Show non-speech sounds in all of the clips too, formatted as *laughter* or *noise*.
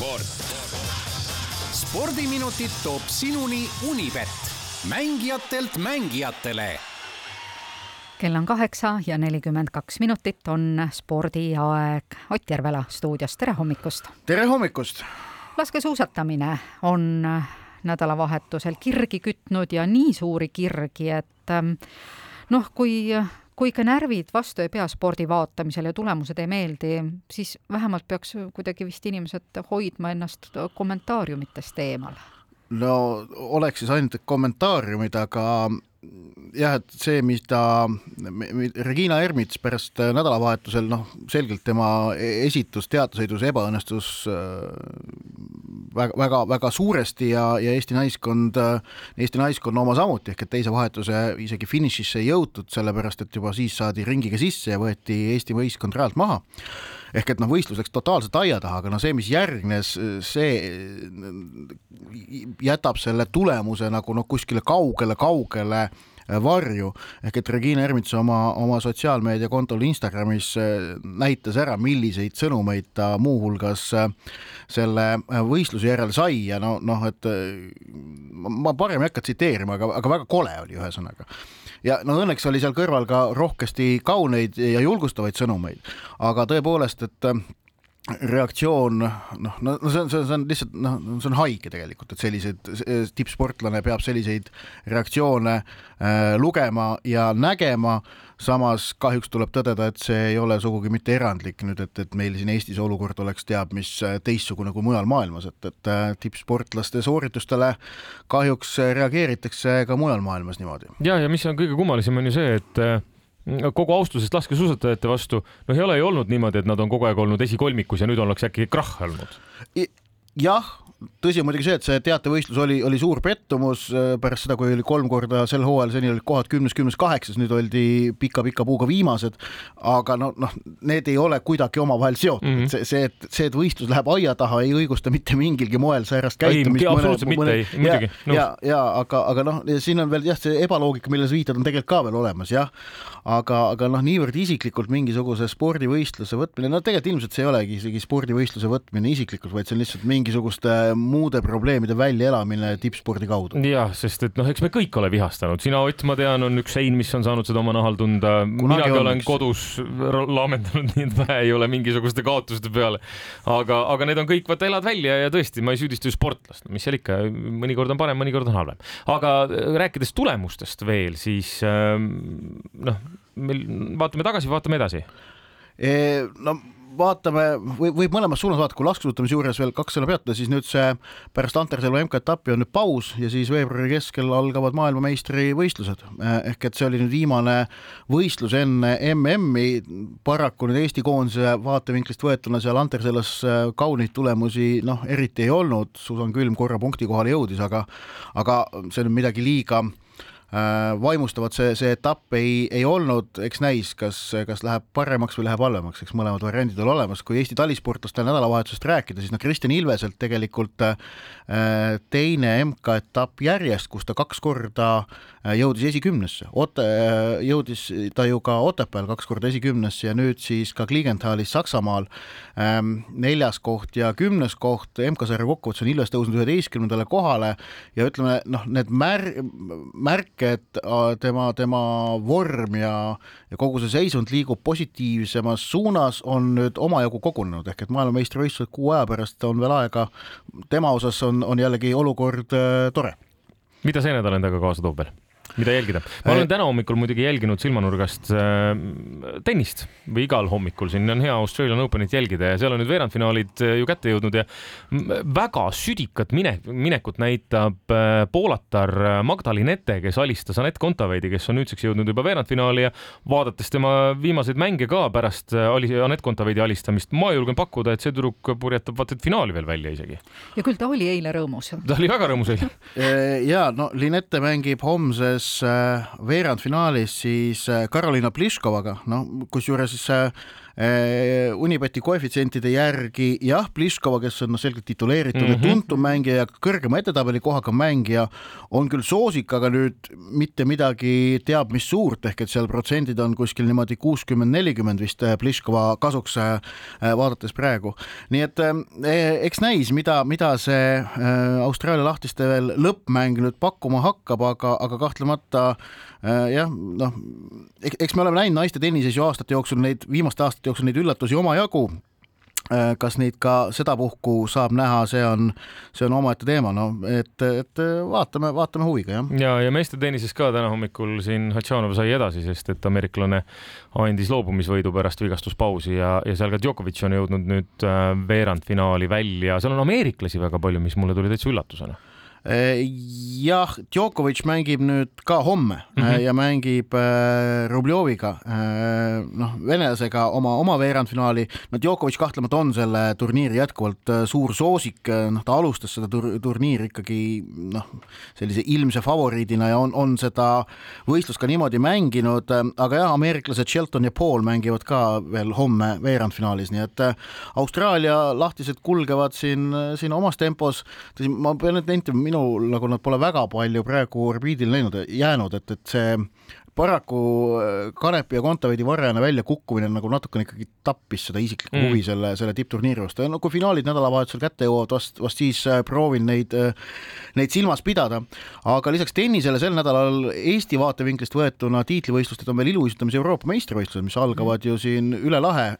sport. spordiminutid toob sinuni Unibet, mängijatelt mängijatele kell on kaheksa ja nelikümmend kaks minutit on spordiaeg. Ott Järvela stuudios, tere hommikust! tere hommikust! laskesuusatamine on nädalavahetusel kirgi kütnud ja nii suuri kirgi, et ähm, noh, kui kui ikka närvid vastu ei pea spordi vaatamisel ja tulemused ei meeldi, siis vähemalt peaks kuidagi vist inimesed hoidma ennast kommentaariumitest eemal. no oleks siis ainult kommentaariumid, aga jah, et see, mida Regina Ermits pärast nädalavahetusel, noh, selgelt tema esitus teatrisõidus ebaõnnestus äh, suuresti ja, ja Eesti naiskond, Eesti naiskonna oma samuti, ehk et teise vahetuse isegi finišisse ei jõutud, sellepärast et juba siis saadi ringiga sisse ja võeti Eesti võistkond rajalt maha ehk et noh, võistlus läks totaalselt aia taha, aga no see, mis järgnes, see jätab selle tulemuse nagu noh, kuskile kaugele-kaugele varju. Ehk et Regina Ermits oma, oma sotsiaalmeediakontol Instagramis näitas ära, milliseid sõnumeid ta muuhulgas selle võistluse järel sai ja no noh, et ma parem ei hakka tsiteerima, aga, aga väga kole oli ühesõnaga. Ja no õnneks oli seal kõrval ka rohkesti kauneid ja julgustavaid sõnumeid, aga tõepoolest, et reaktsioon, noh, no see on, see on, see on lihtsalt noh, see on haige tegelikult, et sellised, tippsportlane peab selliseid reaktsioone äh, lugema ja nägema samas kahjuks tuleb tõdeda, et see ei ole sugugi mitte erandlik nüüd, et, et meil siin Eestis olukord oleks teab mis äh, teistsugune kui mujal maailmas, et, et äh, tippsportlaste sooritustele kahjuks äh, reageeritakse ka mujal maailmas niimoodi. ja, ja mis on kõige kummalisem, on ju see, et kogu austusest laskesuusatajate vastu, noh, ei ole ju olnud niimoodi, et nad on kogu aeg olnud esikolmikus ja nüüd ollakse äkki krahh olnud. jah, tõsi on muidugi see, et see teatevõistlus oli, oli suur pettumus äh, pärast seda, kui oli kolm korda sel hooajal, seni olid kohad kümnes, kümnes, kaheksas, nüüd oldi pika-pika puuga viimased. aga no, noh, need ei ole kuidagi omavahel seotud mm, -hmm. see, see, et see, et võistlus läheb aia taha, ei õigusta mitte mingilgi moel säärast käitumist. ei, absoluutselt mitte, ei, muidugi. ja, ja, ja aga, aga noh, siin on veel jah, see ebaloogika, millele sa viitad, on tegelikult ka veel olemas jah, aga, aga noh, niivõrd isiklikult mingisuguse spordivõistluse võtmine, no tegelikult ilmselt see ei olegi isegi spordivõistluse võtmine isiklikult, vaid see on lihtsalt mingisuguste muude probleemide väljaelamine tippspordi kaudu. jah, sest et noh, eks me kõik ole vihastanud, sina Ott, ma tean, on üks sein, mis on saanud seda oma nahal tunda. minagi olen üks... kodus laamendanud, nii et pähe ei ole mingisuguste kaotuste peale. aga, aga need on kõik, vaata, elad välja ja tõesti, ma ei süüdista ju sportlast, mis seal ikka, mõnikord on parem, mõnikord on halvem. aga rääkides tulemustest veel, siis ähm, noh, meil vaatame tagasi, vaatame edasi. no vaatame, võib, võib mõlemas suunas vaadata, kui laskesuusatamise juures veel kaks sõna peatuda, siis nüüd see pärast Anterselva MK-etappi on nüüd paus ja siis veebruari keskel algavad maailmameistrivõistlused. ehk et see oli nüüd viimane võistlus enne MM-i. paraku nüüd Eesti koondise vaatevinklist võetuna seal Antersellas kauneid tulemusi noh, eriti ei olnud. Susan Külm korra punkti kohale jõudis, aga, aga see on midagi liiga Äh, vaimustavat see, see etapp ei, ei olnud, eks näis, kas, kas läheb paremaks või läheb halvemaks, eks mõlemad variandid on olemas, kui Eesti talisportlaste nädalavahetusest rääkida, siis no Kristjan Ilveselt tegelikult äh, teine MK-etapp järjest, kus ta kaks korda äh, jõudis esikümnesse, Ote, jõudis ta ju ka Otepääl kaks korda esikümnesse ja nüüd siis ka Kliegenthalis Saksamaal. Ähm, neljas koht ja kümnes koht, MK-sarja kokkuvõttes on Ilves tõusnud üheteistkümnendale kohale ja ütleme noh, need mär-, märk, et tema, tema vorm ja, ja kogu see seisund liigub positiivsemas suunas, on nüüd omajagu kogunenud, ehk et maailmameistrivõistlused kuu aja pärast on veel aega, tema osas on, on jällegi olukord äh, tore. mida see nädal endaga kaasa toob veel? Mida jälgida. ma olen täna hommikul muidugi jälginud silmanurgast äh, tennist või igal hommikul, siin on hea Australian Openit jälgida ja seal on nüüd veerandfinaalid äh, ju kätte jõudnud ja väga südikat mine, minekut näitab äh, poolatar äh, Magdalin Ette, kes alistas Anett Kontaveidi, kes on nüüdseks jõudnud juba veerandfinaali ja vaadates tema viimaseid mänge ka pärast äh, Anett Kontaveidi alistamist, ma julgen pakkuda, et see tüdruk purjetab vaata et finaali veel välja isegi. ja küll ta oli eile rõõmus. ta oli väga rõõmus eile ja no Linette mängib homses äh, veerandfinaalis siis äh, Karolina Pliškovaga, noh, kusjuures äh, Äh, Unibeti koefitsientide järgi jah, Pliškova, kes on noh, selgelt tituleeritud mm -hmm. ja tuntum mängija ja kõrgema edetabeli kohaga mängija, on küll soosik, aga nüüd mitte midagi teab mis suurt, ehk et seal protsendid on kuskil niimoodi kuuskümmend, nelikümmend vist äh, Pliškova kasuks äh, vaadates praegu. nii et eks näis, mida, mida see Austraalia lahtiste veel lõppmäng nüüd pakkuma hakkab, aga, aga kahtlemata jah, noh, eks me oleme näinud naiste tennises ju aastate jooksul neid viimaste aastate jooksul neid üllatusi omajagu. Äh, kas neid ka sedapuhku saab näha, see on, see on omaette teema, no et, et vaatame, vaatame huviga, jah. ja, ja meeste tennises ka täna hommikul siin Hatšanov sai edasi, sest et ameeriklane andis loobumisvõidu pärast vigastuspausi ja, ja seal ka Djokovic on jõudnud nüüd äh, veerandfinaali välja, seal on ameeriklasi väga palju, mis mulle tuli täitsa üllatusena jah, Djokovic mängib nüüd ka homme mm -hmm. ja mängib äh, Rubljoviga, noh, venelasega oma, oma veerandfinaali. no Djokovic kahtlemata on selle turniiri jätkuvalt suur soosik, noh, ta alustas seda tur turniiri ikkagi noh, sellise ilmse favoriidina ja on, on seda võistlust ka niimoodi mänginud, aga jah, ameeriklased Shelton ja Paul mängivad ka veel homme veerandfinaalis, nii et Austraalia lahtised kulgevad siin, siin omas tempos. ma pean nüüd nentima, minul nagu nad pole väga palju praegu orbiidil näinud, jäänud, et, et see paraku äh, Kanepi ja Kontaveidi varjane väljakukkumine nagu natukene ikkagi tappis seda isiklikku mm. huvi selle, selle tippturniiri vastu ja no kui finaalid nädalavahetusel kätte jõuavad, vast, vast siis äh, proovin neid, äh, neid silmas pidada. aga lisaks tennisele sel nädalal Eesti vaatevinklist võetuna tiitlivõistlused on veel iluuisutamise Euroopa meistrivõistlused, mis algavad mm. ju siin üle lahe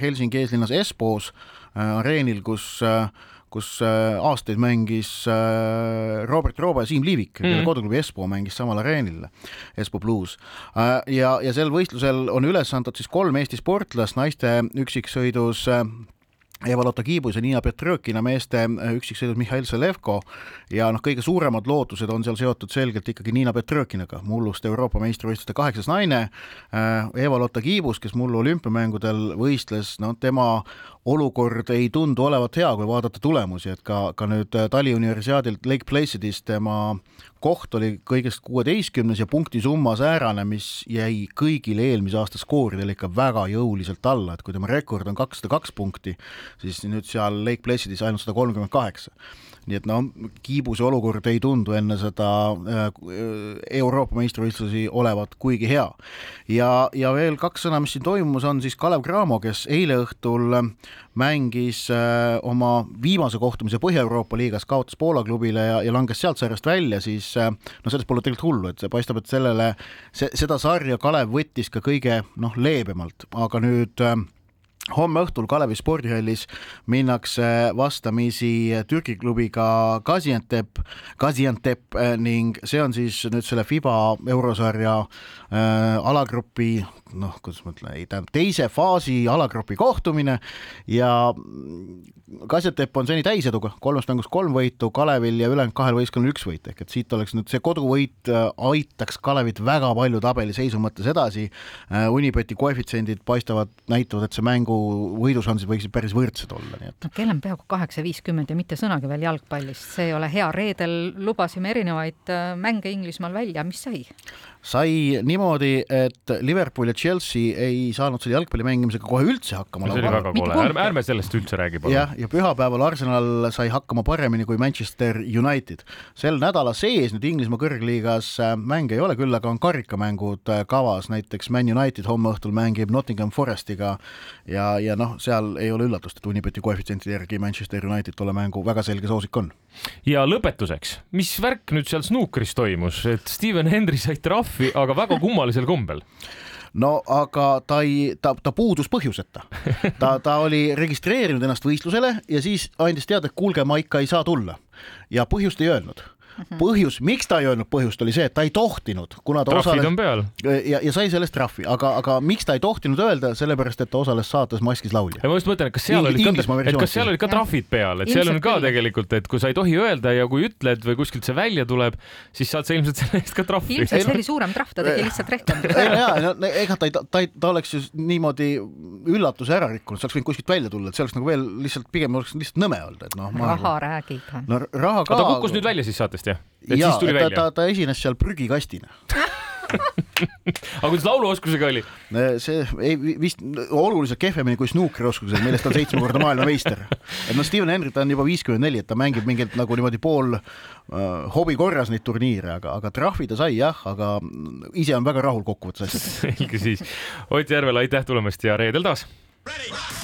Helsingi eeslinnas Espoos areenil, kus äh, kus äh, aastaid mängis äh, Robert Roobe ja Siim Liivik mm., kelle koduklubi Espoo mängis samal areenil, Espoo Blues. Äh, ja, ja sel võistlusel on üles antud siis kolm Eesti sportlast naiste üksiksõidus Eva-Lotta Kiibus ja Niina Petrõkina meeste üksiksõidus Mihhail Selevko ja noh, kõige suuremad lootused on seal seotud selgelt ikkagi Niina Petrõkinaga, mulluste Euroopa meistrivõistluste kaheksas naine. Eva-Lotta Kiibus, kes mullu olümpiamängudel võistles, no tema olukord ei tundu olevat hea, kui vaadata tulemusi, et ka, ka nüüd äh, taliuniversiaadilt Lake Placidis tema koht oli kõigest kuueteistkümnes ja punktisumma säärane, mis jäi kõigile eelmise aasta skooridele ikka väga jõuliselt alla, et kui tema rekord on kakssada kaks punkti, siis nüüd seal Lake Placidis ainult sada kolmkümmend kaheksa nii et no Kiibuse olukord ei tundu enne seda äh, Euroopa meistrivõistlusi olevat kuigi hea. ja, ja veel kaks sõna, mis siin toimumas on, siis Kalev Cramo, kes eile õhtul mängis äh, oma viimase kohtumise Põhja-Euroopa liigas, kaotas Poola klubile ja, ja langes sealt sarjast välja, siis äh, no sellest pole tegelikult hullu, et see paistab, et sellele, see, seda sarja Kalev võttis ka kõige noh, leebemalt, aga nüüd homme õhtul Kalevi spordihallis minnakse vastamisi Türgi klubiga Gaziantep, Gaziantep eh, ning see on siis nüüd selle FIBA eurosarja äh, alagrupi noh, kuidas ma ütlen, ei tähendab teise faasi alagrupi kohtumine ja Gaziantep on seni täiseduga, kolmest mängust kolm võitu, Kalevil ja ülejäänud kahel võistkonnal üks võit, ehk et siit oleks nüüd see koduvõit äh, aitaks Kalevit väga palju tabeliseisu mõttes edasi. Äh, Unibeti koefitsiendid paistavad, näitavad, et see mängu võidušansid võiksid päris võrdsed olla, nii et. no kell on peaaegu kaheksa viiskümmend ja mitte sõnagi veel jalgpallist, see ei ole hea, reedel lubasime erinevaid äh, mänge Inglismaal välja, mis sai? sai niimoodi, et Liverpool ja Chelsea ei saanud selle jalgpalli mängimisega kohe üldse hakkama. see oli väga kole, ärme, ärme sellest üldse räägi palun. jah, ja pühapäeval Arsenal sai hakkama paremini kui Manchester United. sel nädala sees nüüd Inglismaa kõrgliigas äh, mänge ei ole, küll aga on karikamängud äh, kavas, näiteks Man United homme õhtul mängib Nottingham Forestiga ja, ja noh, seal ei ole üllatust, et Unibeti koefitsientide järgi Manchester United tolle mängu väga selge soosik on. ja lõpetuseks, mis värk nüüd seal snuukris toimus, et Steven Hendry sai trahvi aga väga kummalisel kombel no aga ta ei, ta, ta puudus põhjuseta. ta, ta oli registreerinud ennast võistlusele ja siis andis teada, et kuulge, ma ikka ei saa tulla ja põhjust ei öelnud. Põhjus, miks ta ei öelnud põhjust, oli see, et ta ei tohtinud, kuna ta Trahvid osales ja, ja sai sellest trahvi, aga, aga miks ta ei tohtinud öelda, sellepärast et ta osales saates Maskis laulja. ja ma just mõtlen, et kas seal olid ka, et kas seal olid ka trahvid peal, et seal on ka tegelikult, et kui sa ei tohi öelda ja kui ütled või kuskilt see välja tuleb, siis saad sa ilmselt selle eest ka trahvi. ilmselt see oli suurem trahv, ta tegi lihtsalt rehkenduse. ja, ja ega ta ei, ta ei, ta oleks ju niimoodi üllatuse ära rikkunud, see oleks võinud kuskilt välja tulla, et see oleks nagu veel lihtsalt pigem oleks lihtsalt nõme olnud, et noh. raha räägib. no raha ka. ta kukkus nüüd välja siis saatest? Vist jah? et ja siis tuli ta, välja ta, ta esines seal prügikastina *laughs* aga kuidas lauluoskusega oli? see ei vist oluliselt kehvemini kui snuukrioskused, millest ta on seitsmekordne maailmameister. et noh, Steven Hendry, ta on juba viiskümmend neli, et ta mängib mingilt nagu niimoodi pool äh, hobi korras neid turniire, aga, aga trahvi ta sai jah, aga ise on väga rahul kokkuvõttes asjadega. *laughs* selge siis. Ott Järvela, aitäh tulemast ja reedel taas. sport.